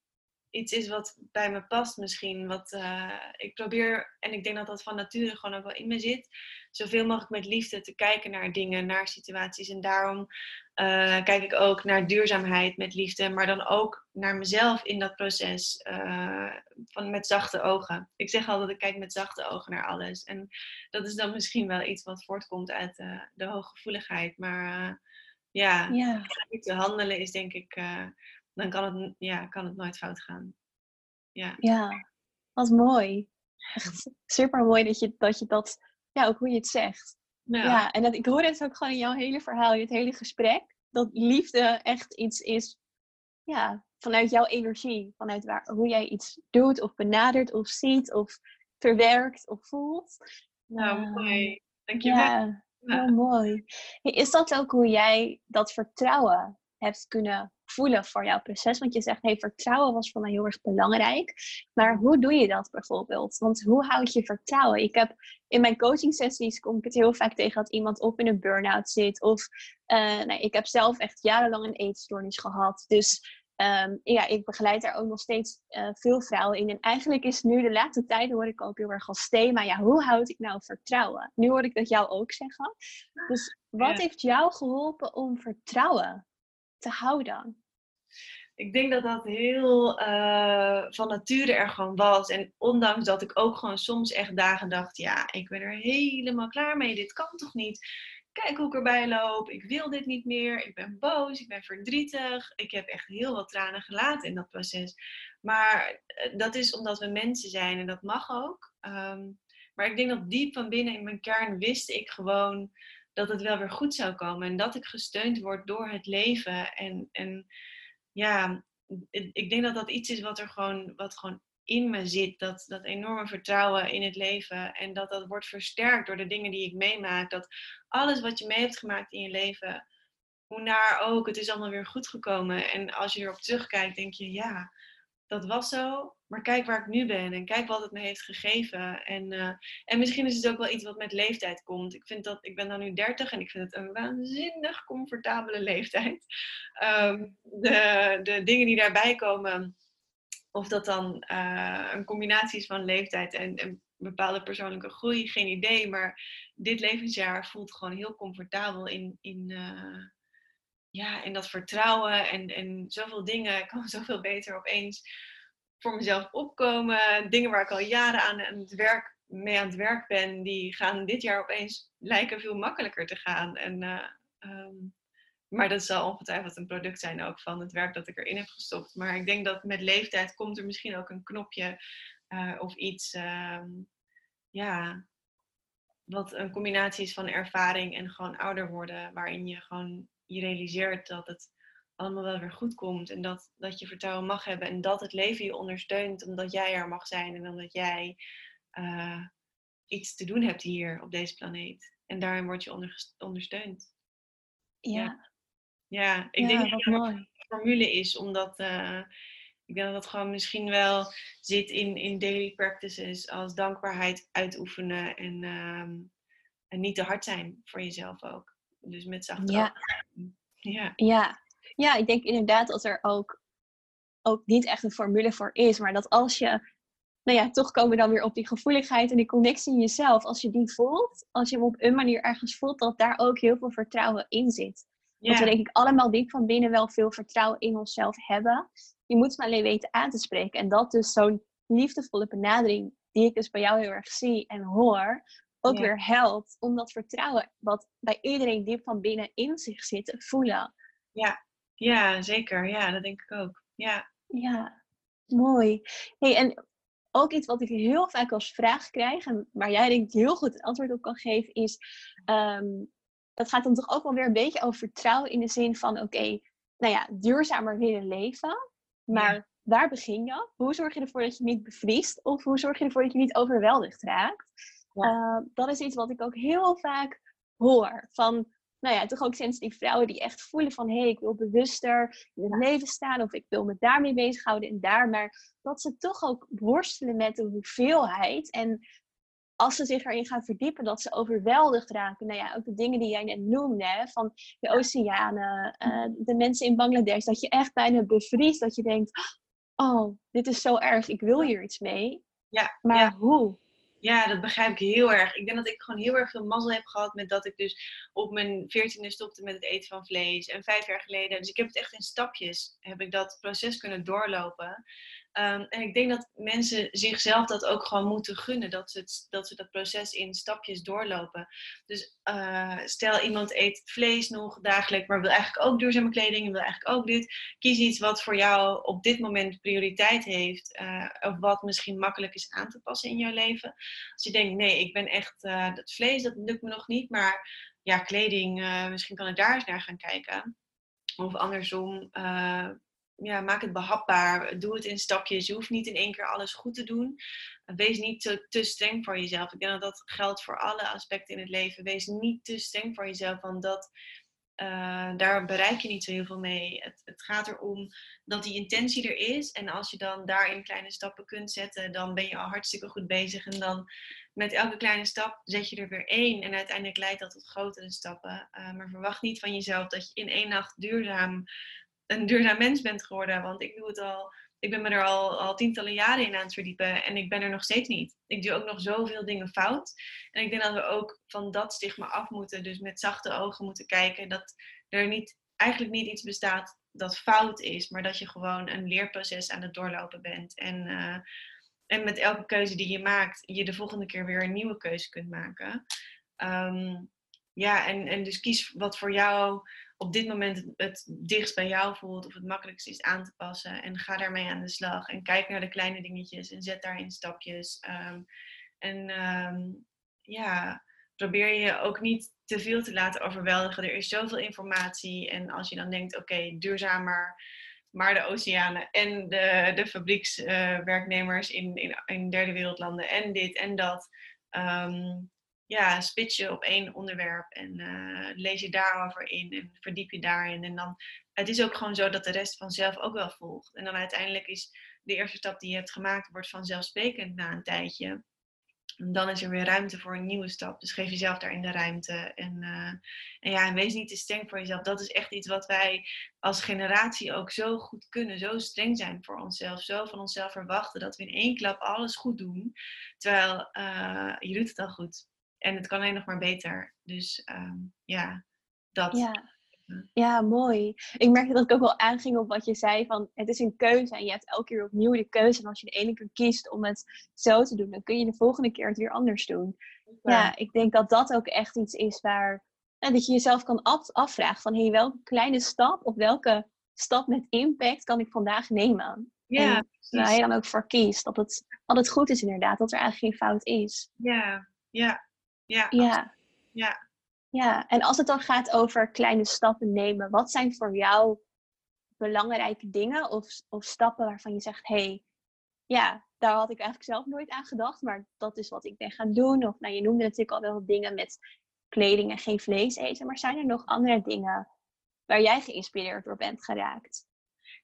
iets is wat bij me past misschien. Wat uh, ik probeer, en ik denk dat dat van nature gewoon ook wel in me zit, zoveel mogelijk met liefde te kijken naar dingen, naar situaties. En daarom uh, kijk ik ook naar duurzaamheid met liefde, maar dan ook naar mezelf in dat proces uh, van, met zachte ogen. Ik zeg altijd, ik kijk met zachte ogen naar alles. En dat is dan misschien wel iets wat voortkomt uit de hooggevoeligheid. Maar ja, ja. te handelen is denk ik dan kan het, ja, kan het nooit fout gaan. Ja, ja wat mooi. Echt super mooi dat je, dat je dat, ja, ook hoe je het zegt. Ja, ja en dat, ik hoor het ook gewoon in jouw hele verhaal, in het hele gesprek, dat liefde echt iets is, ja, vanuit jouw energie, vanuit waar, hoe jij iets doet of benadert of ziet of verwerkt of voelt. Nou, uh, mooi. Dankjewel. Ja, ja. Mooi. Is dat ook hoe jij dat vertrouwen hebt kunnen voelen voor jouw proces? Want je zegt, hey, vertrouwen was voor mij heel erg belangrijk. Maar hoe doe je dat bijvoorbeeld? Want hoe houd je vertrouwen? Ik heb in mijn coaching sessies kom ik het heel vaak tegen dat iemand op in een burn-out zit. Of uh, nee, ik heb zelf echt jarenlang een eetstoornis gehad. Dus um, ja, ik begeleid daar ook nog steeds uh, veel vrouwen in. En eigenlijk is nu de laatste tijd, hoor ik ook heel erg als thema, ja, hoe houd ik nou vertrouwen? Nu hoor ik dat jou ook zeggen. Dus wat heeft jou geholpen om vertrouwen te houden? Ik denk dat dat heel uh, van nature er gewoon was. En ondanks dat ik ook gewoon soms echt dagen dacht, ja, ik ben er helemaal klaar mee. Dit kan toch niet? Kijk hoe ik erbij loop. Ik wil dit niet meer. Ik ben boos. Ik ben verdrietig. Ik heb echt heel wat tranen gelaten in dat proces. Maar eh, dat is omdat we mensen zijn en dat mag ook. Um, maar ik denk dat diep van binnen in mijn kern wist ik gewoon dat het wel weer goed zou komen. En dat ik gesteund word door het leven. En, en ja, ik denk dat dat iets is wat er gewoon, wat gewoon in me zit. Dat, dat enorme vertrouwen in het leven. En dat dat wordt versterkt door de dingen die ik meemaak. Dat alles wat je mee hebt gemaakt in je leven, hoe naar ook, het is allemaal weer goed gekomen. En als je erop terugkijkt, denk je, ja, dat was zo. Maar kijk waar ik nu ben en kijk wat het me heeft gegeven. En, uh, en misschien is het ook wel iets wat met leeftijd komt. Ik, vind dat, ik ben dan nu 30 en ik vind het een waanzinnig comfortabele leeftijd. Um, de, de dingen die daarbij komen, of dat dan uh, een combinatie is van leeftijd en, en bepaalde persoonlijke groei, geen idee. Maar dit levensjaar voelt gewoon heel comfortabel in, in, uh, ja, in dat vertrouwen en, en zoveel dingen. Ik kan zoveel beter opeens voor mezelf opkomen. Dingen waar ik al jaren aan, het werk, mee aan het werk ben, die gaan dit jaar opeens lijken veel makkelijker te gaan. En, uh, um, maar dat zal ongetwijfeld een product zijn ook van het werk dat ik erin heb gestopt. Maar ik denk dat met leeftijd komt er misschien ook een knopje uh, of iets, um, ja, wat een combinatie is van ervaring en gewoon ouder worden, waarin je gewoon je realiseert dat het allemaal wel weer goed komt en dat, dat je vertrouwen mag hebben en dat het leven je ondersteunt omdat jij er mag zijn en omdat jij uh, iets te doen hebt hier op deze planeet. En daarin word je onder, ondersteund. Ja. ja. Ja, ik denk dat het een formule is, omdat uh, ik denk dat het gewoon misschien wel zit in, in daily practices als dankbaarheid uitoefenen en, um, en niet te hard zijn voor jezelf ook. Dus met zachte ja. ja. Ja. ja, ik denk inderdaad dat er ook, ook niet echt een formule voor is, maar dat als je nou ja, toch komen we dan weer op die gevoeligheid en die connectie in jezelf. Als je die voelt, als je hem op een manier ergens voelt, dat daar ook heel veel vertrouwen in zit. Ja. Dat we denk ik allemaal diep van binnen wel veel vertrouwen in onszelf hebben. Je moet het alleen weten aan te spreken. En dat dus zo'n liefdevolle benadering, die ik dus bij jou heel erg zie en hoor, ook weer helpt om dat vertrouwen wat bij iedereen diep van binnen in zich zit te voelen. Ja, ja zeker. Ja, dat denk ik ook. Ja, ja mooi. Hey, en ook iets wat ik heel vaak als vraag krijg, en waar jij denk ik heel goed het antwoord op kan geven, is um, dat gaat dan toch ook wel weer een beetje over vertrouwen in de zin van, oké, nou ja, duurzamer willen leven. Maar waar begin je? Hoe zorg je ervoor dat je niet bevriest? Of hoe zorg je ervoor dat je niet overweldigd raakt? Ja. Uh, dat is iets wat ik ook heel vaak hoor. Van, nou ja, toch ook sensitieve vrouwen die echt voelen van... hé, hey, ik wil bewuster in het leven staan... of ik wil me daarmee bezighouden en daar. Maar dat ze toch ook worstelen met de hoeveelheid... en als ze zich erin gaan verdiepen, dat ze overweldigd raken. Nou ja, ook de dingen die jij net noemde, van de oceanen, uh, de mensen in Bangladesh, dat je echt bijna bevriest, dat je denkt, oh, dit is zo erg, ik wil hier iets mee. Ja, maar ja. hoe? Ja, dat begrijp ik heel erg. Ik denk dat ik gewoon heel erg veel mazzel heb gehad met dat ik dus op mijn veertiende stopte met het eten van vlees. En vijf jaar geleden, dus ik heb het echt in stapjes, heb ik dat proces kunnen doorlopen. Um, en ik denk dat mensen zichzelf dat ook gewoon moeten gunnen, dat ze, het, dat, ze dat proces in stapjes doorlopen. Dus uh, stel iemand eet vlees nog dagelijks, maar wil eigenlijk ook duurzame kleding en wil eigenlijk ook dit. Kies iets wat voor jou op dit moment prioriteit heeft, uh, of wat misschien makkelijk is aan te passen in jouw leven. Als je denkt, nee, ik ben echt, uh, dat vlees, dat lukt me nog niet, maar ja, kleding, misschien kan ik daar eens naar gaan kijken. Of andersom, ja, maak het behapbaar. Doe het in stapjes. Je hoeft niet in één keer alles goed te doen. Wees niet te, te streng voor jezelf. Ik denk dat dat geldt voor alle aspecten in het leven. Wees niet te streng voor jezelf. Want dat uh, daar bereik je niet zo heel veel mee. Het, het, gaat erom dat die intentie er is. En als je dan daarin kleine stappen kunt zetten, dan ben je al hartstikke goed bezig. En dan met elke kleine stap zet je er weer één. En uiteindelijk leidt dat tot grotere stappen. Uh, maar verwacht niet van jezelf dat je in één nacht duurzaam, een duurzaam mens bent geworden. Want ik doe het al ik ben me er al, al tientallen jaren in aan het verdiepen en ik ben er nog steeds niet. Ik doe ook nog zoveel dingen fout. En ik denk dat we ook van dat stigma af moeten, dus met zachte ogen moeten kijken dat er niet, eigenlijk niet iets bestaat dat fout is, maar dat je gewoon een leerproces aan het doorlopen bent. En, uh, en met elke keuze die je maakt, je de volgende keer weer een nieuwe keuze kunt maken. Um, ja, en, en dus kies wat voor jou op dit moment het dichtst bij jou voelt of het makkelijkst is aan te passen. En ga daarmee aan de slag. En kijk naar de kleine dingetjes en zet daarin stapjes. Ehm, en ehm, ja, probeer je ook niet te veel te laten overweldigen. Er is zoveel informatie. En als je dan denkt, oké, duurzamer, maar de oceanen en de, de fabriekswerknemers in, in, in derde wereldlanden en dit en dat. Um, ja, spits je op één onderwerp en uh, lees je daarover in en verdiep je daarin. En dan, het is ook gewoon zo dat de rest vanzelf ook wel volgt. En dan uiteindelijk is de eerste stap die je hebt gemaakt, wordt vanzelfsprekend na een tijdje. En dan is er weer ruimte voor een nieuwe stap. Dus geef jezelf daarin de ruimte. En, uh, en ja, wees niet te streng voor jezelf. Dat is echt iets wat wij als generatie ook zo goed kunnen. Zo streng zijn voor onszelf. Zo van onszelf verwachten dat we in één klap alles goed doen. Terwijl uh, je doet het al goed. En het kan alleen nog maar beter. Dus ehm, ja, dat. Ja. Ja, mooi. Ik merkte dat ik ook wel aanging op wat je zei van het is een keuze en je hebt elke keer opnieuw de keuze. En als je de ene keer kiest om het zo te doen, dan kun je de volgende keer het weer anders doen. Ja, ik denk dat dat ook echt iets is waar dat je jezelf kan af, afvragen van hey, welke kleine stap of welke stap met impact kan ik vandaag nemen? Ja, en waar je dan ook voor kiest. Dat het altijd goed is inderdaad, dat er eigenlijk geen fout is. Ja, ja. Ja. Ja. ja. Ja, en als het dan gaat over kleine stappen nemen, wat zijn voor jou belangrijke dingen of, of stappen waarvan je zegt, hé, hey, ja, daar had ik eigenlijk zelf nooit aan gedacht, maar dat is wat ik ben gaan doen. Of nou, je noemde natuurlijk al wel dingen met kleding en geen vlees eten, maar zijn er nog andere dingen waar jij geïnspireerd door bent geraakt?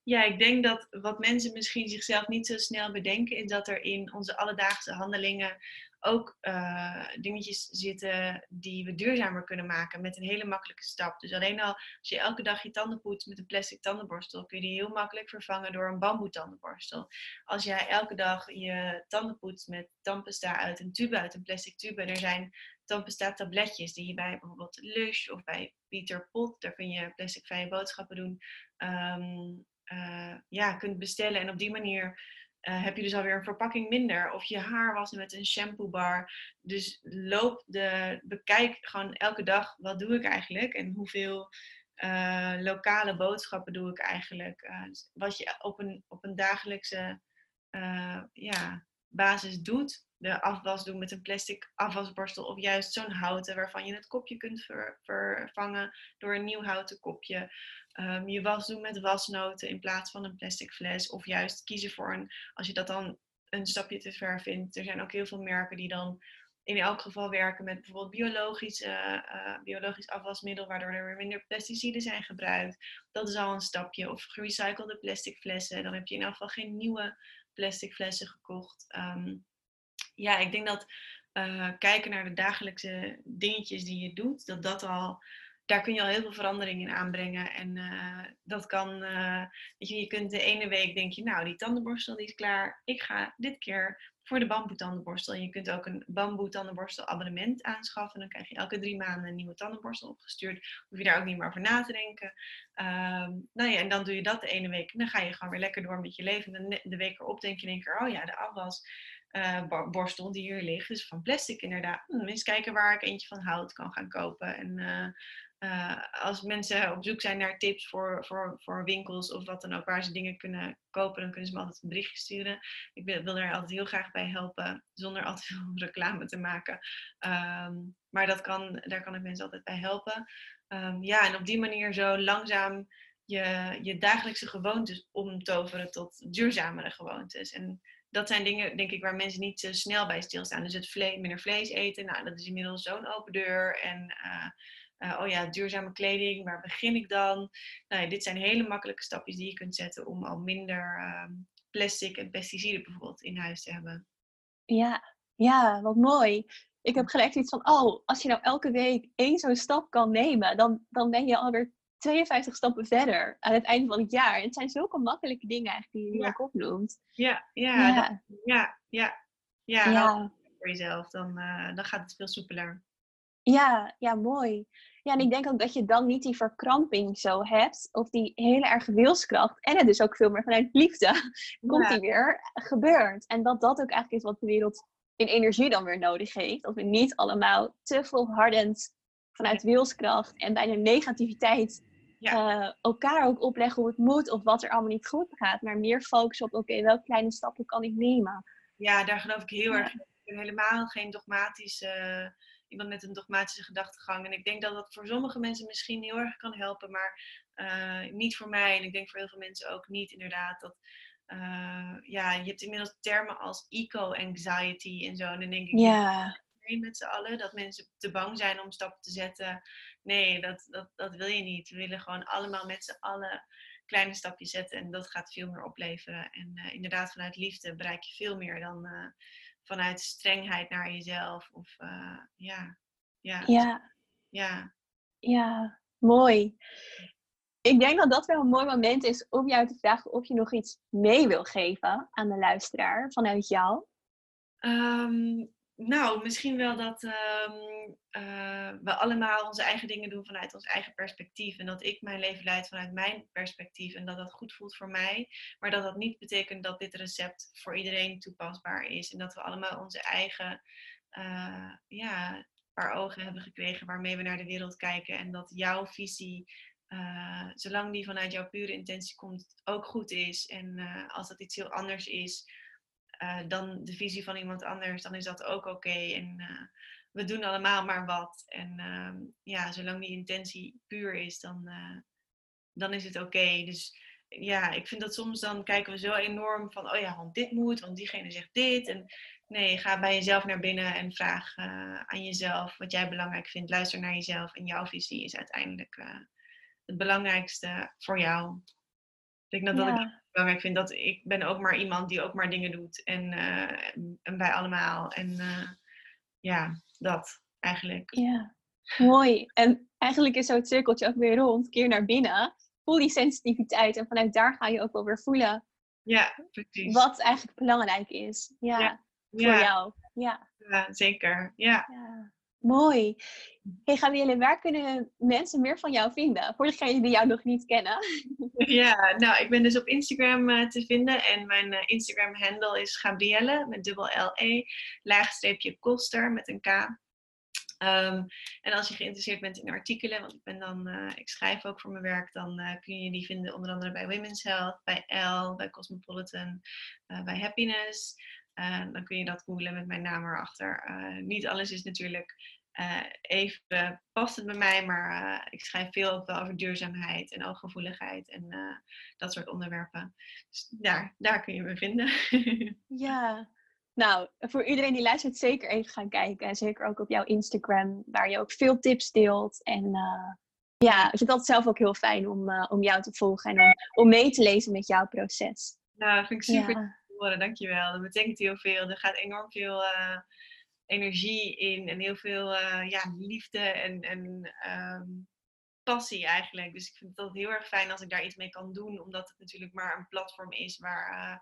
Ja, ik denk dat wat mensen misschien zichzelf niet zo snel bedenken, is dat er in onze alledaagse handelingen ook uh, dingetjes zitten die we duurzamer kunnen maken met een hele makkelijke stap. Dus alleen al als je elke dag je tanden poetst met een plastic tandenborstel, kun je die heel makkelijk vervangen door een bamboe tandenborstel. Als jij elke dag je tanden poetst met tandpasta uit een tube, uit een plastic tube, er zijn tandpasta tabletjes die je bij bijvoorbeeld Lush of bij Peter Pot, daar kun je plastic vrije boodschappen doen, um, uh, ja, kunt bestellen en op die manier uh, heb je dus alweer een verpakking minder. Of je haar wassen met een shampoo bar. Dus loop de, bekijk gewoon elke dag wat doe ik eigenlijk en hoeveel uh, lokale boodschappen doe ik eigenlijk. Uh, wat je op een, op een dagelijkse ja, basis doet. De afwas doen met een plastic afwasborstel of juist zo'n houten waarvan je het kopje kunt ver, vervangen door een nieuw houten kopje. Um, je was doen met wasnoten in plaats van een plastic fles. Of juist kiezen voor een, als je dat dan een stapje te ver vindt. Er zijn ook heel veel merken die dan in elk geval werken met bijvoorbeeld biologisch, uh, biologisch afwasmiddel, waardoor er weer minder pesticiden zijn gebruikt. Dat is al een stapje. Of gerecyclede plastic flessen. Dan heb je in elk geval geen nieuwe plastic flessen gekocht. Um, ja, ik denk dat uh, kijken naar de dagelijkse dingetjes die je doet, dat dat al daar kun je al heel veel verandering in aanbrengen. En uh, dat kan, uh, weet je, je kunt de ene week denk je, nou, die tandenborstel die is klaar. Ik ga dit keer voor de bamboe tandenborstel. En je kunt ook een bamboe tandenborstel abonnement aanschaffen. Dan krijg je elke drie maanden een nieuwe tandenborstel opgestuurd. Hoef je daar ook niet meer over na te denken. Um, nou ja, en dan doe je dat de ene week. En dan ga je gewoon weer lekker door met je leven. En de week erop denk je in één keer, oh ja, de afwas. Uh, borstel die hier ligt, is van plastic inderdaad. Hm, eens kijken waar ik eentje van hout kan gaan kopen. En uh, uh, als mensen op zoek zijn naar tips voor, voor, voor winkels of wat dan ook, waar ze dingen kunnen kopen, dan kunnen ze me altijd een berichtje sturen. Ik wil, er altijd heel graag bij helpen, zonder altijd veel reclame te maken. Um, maar dat kan, daar kan ik mensen altijd bij helpen. Um, ja, en op die manier zo langzaam je, je dagelijkse gewoontes omtoveren tot duurzamere gewoontes. En dat zijn dingen, denk ik, waar mensen niet zo snel bij stilstaan. Dus het vlees, minder vlees eten, nou, dat is inmiddels zo'n open deur. En uh, uh, oh ja, duurzame kleding, waar begin ik dan? Nou ja, dit zijn hele makkelijke stapjes die je kunt zetten om al minder ehm, plastic en pesticiden bijvoorbeeld in huis te hebben. Ja, ja, wat mooi. Ik heb gelijk iets van, oh, als je nou elke week één zo'n stap kan nemen, dan, dan ben je alweer 52 stappen verder aan het einde van het jaar. En het zijn zulke makkelijke dingen eigenlijk die je ja. ook opnoemt. Ja, ja, ja, ja, ja, ja. ja. voor jezelf, dan, uh, dan gaat het veel soepeler. Ja, ja, mooi. Ja, en ik denk ook dat je dan niet die verkramping zo hebt, of die hele erge wilskracht, en het dus ook veel meer vanuit liefde, komt die weer gebeurd. En dat dat ook eigenlijk is wat de wereld in energie dan weer nodig heeft. Dat we niet allemaal te volhardend vanuit wilskracht en bijna negativiteit ja. uh, elkaar ook opleggen hoe het moet of wat er allemaal niet goed gaat. Maar meer focussen op, oké, welke kleine stappen kan ik nemen? Ja, daar geloof ik heel erg in. Ik ben helemaal geen dogmatische, iemand met een dogmatische gedachtegang. En ik denk dat dat voor sommige mensen misschien heel erg kan helpen, maar uh, niet voor mij. En ik denk voor heel veel mensen ook niet, inderdaad. Dat, ja, je hebt inmiddels termen als eco-anxiety en zo. En dan denk ik, ja met z'n allen. Dat mensen te bang zijn om stappen te zetten. Nee, dat, dat, dat wil je niet. We willen gewoon allemaal met z'n allen kleine stapjes zetten. En dat gaat veel meer opleveren. En uh, inderdaad, vanuit liefde bereik je veel meer dan uh, vanuit strengheid naar jezelf. Of uh, ja, ja. Ja. Ja. Ja, mooi. Ik denk dat dat wel een mooi moment is om jou te vragen of je nog iets mee wil geven aan de luisteraar vanuit jou. Um, nou, misschien wel dat ehm, eh, we allemaal onze eigen dingen doen vanuit ons eigen perspectief. En dat ik mijn leven leid vanuit mijn perspectief. En dat dat goed voelt voor mij. Maar dat dat niet betekent dat dit recept voor iedereen toepasbaar is. En dat we allemaal onze eigen uh, ja, paar ogen hebben gekregen waarmee we naar de wereld kijken. En dat jouw visie, uh, zolang die vanuit jouw pure intentie komt, ook goed is. En als dat iets heel anders is uh, dan de visie van iemand anders, dan is dat ook oké. En uh, we doen allemaal maar wat. En uh, ja, zolang die intentie puur is, dan, uh, dan is het oké. Dus ja, ik vind dat soms dan kijken we zo enorm van, oh ja, want dit moet, want diegene zegt dit. En nee, ga bij jezelf naar binnen en vraag aan jezelf wat jij belangrijk vindt. Luister naar jezelf en jouw visie is uiteindelijk het belangrijkste voor jou. Ik denk dat, dat ik belangrijk vind. Dat ik ben ook maar iemand die ook maar dingen doet. En, uh, en wij allemaal. En uh, ja, dat eigenlijk. Ja, mooi. En eigenlijk is zo het cirkeltje ook weer rond. Keer naar binnen. Voel die sensitiviteit. En vanuit daar ga je ook wel weer voelen. Ja, precies. Wat eigenlijk belangrijk is. Ja, ja. voor jou. Ja. ja, zeker. Ja. Mooi. Hey Gabrielle, waar kunnen mensen meer van jou vinden? Voor degenen die jou nog niet kennen. Ja, nou, ik ben dus op Instagram uh, te vinden. En mijn uh, Instagram-handle is Gabrielle met dubbel L-E, laagstreepje Koster met een K. Um, en als je geïnteresseerd bent in artikelen, want ik, ben dan, uh, ik schrijf ook voor mijn werk, dan kun je die vinden onder andere bij Women's Health, bij Elle, bij Cosmopolitan, bij Happiness. Dan kun je dat googlen met mijn naam erachter. niet alles is natuurlijk uh, even past het bij mij, maar uh, ik schrijf veel ook wel over duurzaamheid en ooggevoeligheid en dat soort onderwerpen. Dus daar, daar kun je me vinden. ja, nou, voor iedereen die luistert, zeker even gaan kijken. Zeker ook op jouw Instagram, waar je ook veel tips deelt. En ja, ik vind dat zelf ook heel fijn om, om jou te volgen en om, om mee te lezen met jouw proces. Nou, vind ik super ja. Horen, dankjewel. Dat betekent heel veel. Er gaat enorm veel energie in en heel veel uh, ja, liefde en, en um, passie eigenlijk. Dus ik vind het heel erg fijn als ik daar iets mee kan doen, omdat het natuurlijk maar een platform is waar, uh,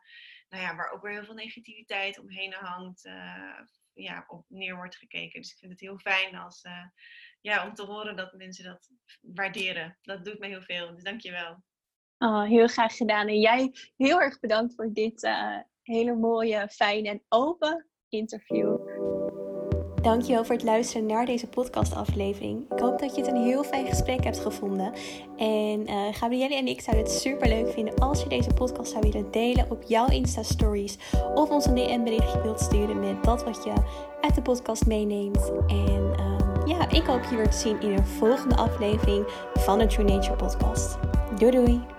nou ja, waar ook weer heel veel negativiteit omheen hangt, ja, op neer wordt gekeken. Dus ik vind het heel fijn als, ja, om te horen dat mensen dat waarderen. Dat doet me heel veel, dus dankjewel. Oh, heel graag gedaan. En jij heel erg bedankt voor dit hele mooie, fijne en open interview. Dankjewel voor het luisteren naar deze podcastaflevering. Ik hoop dat je het een heel fijn gesprek hebt gevonden. En uh, Gabrielle en ik zouden het super leuk vinden als je deze podcast zou willen delen op jouw Insta-stories. Of ons een DM-berichtje wilt sturen met dat wat je uit de podcast meeneemt. En uh, ja, ik hoop je weer te zien in een volgende aflevering van de True Nature Podcast. Doei doei!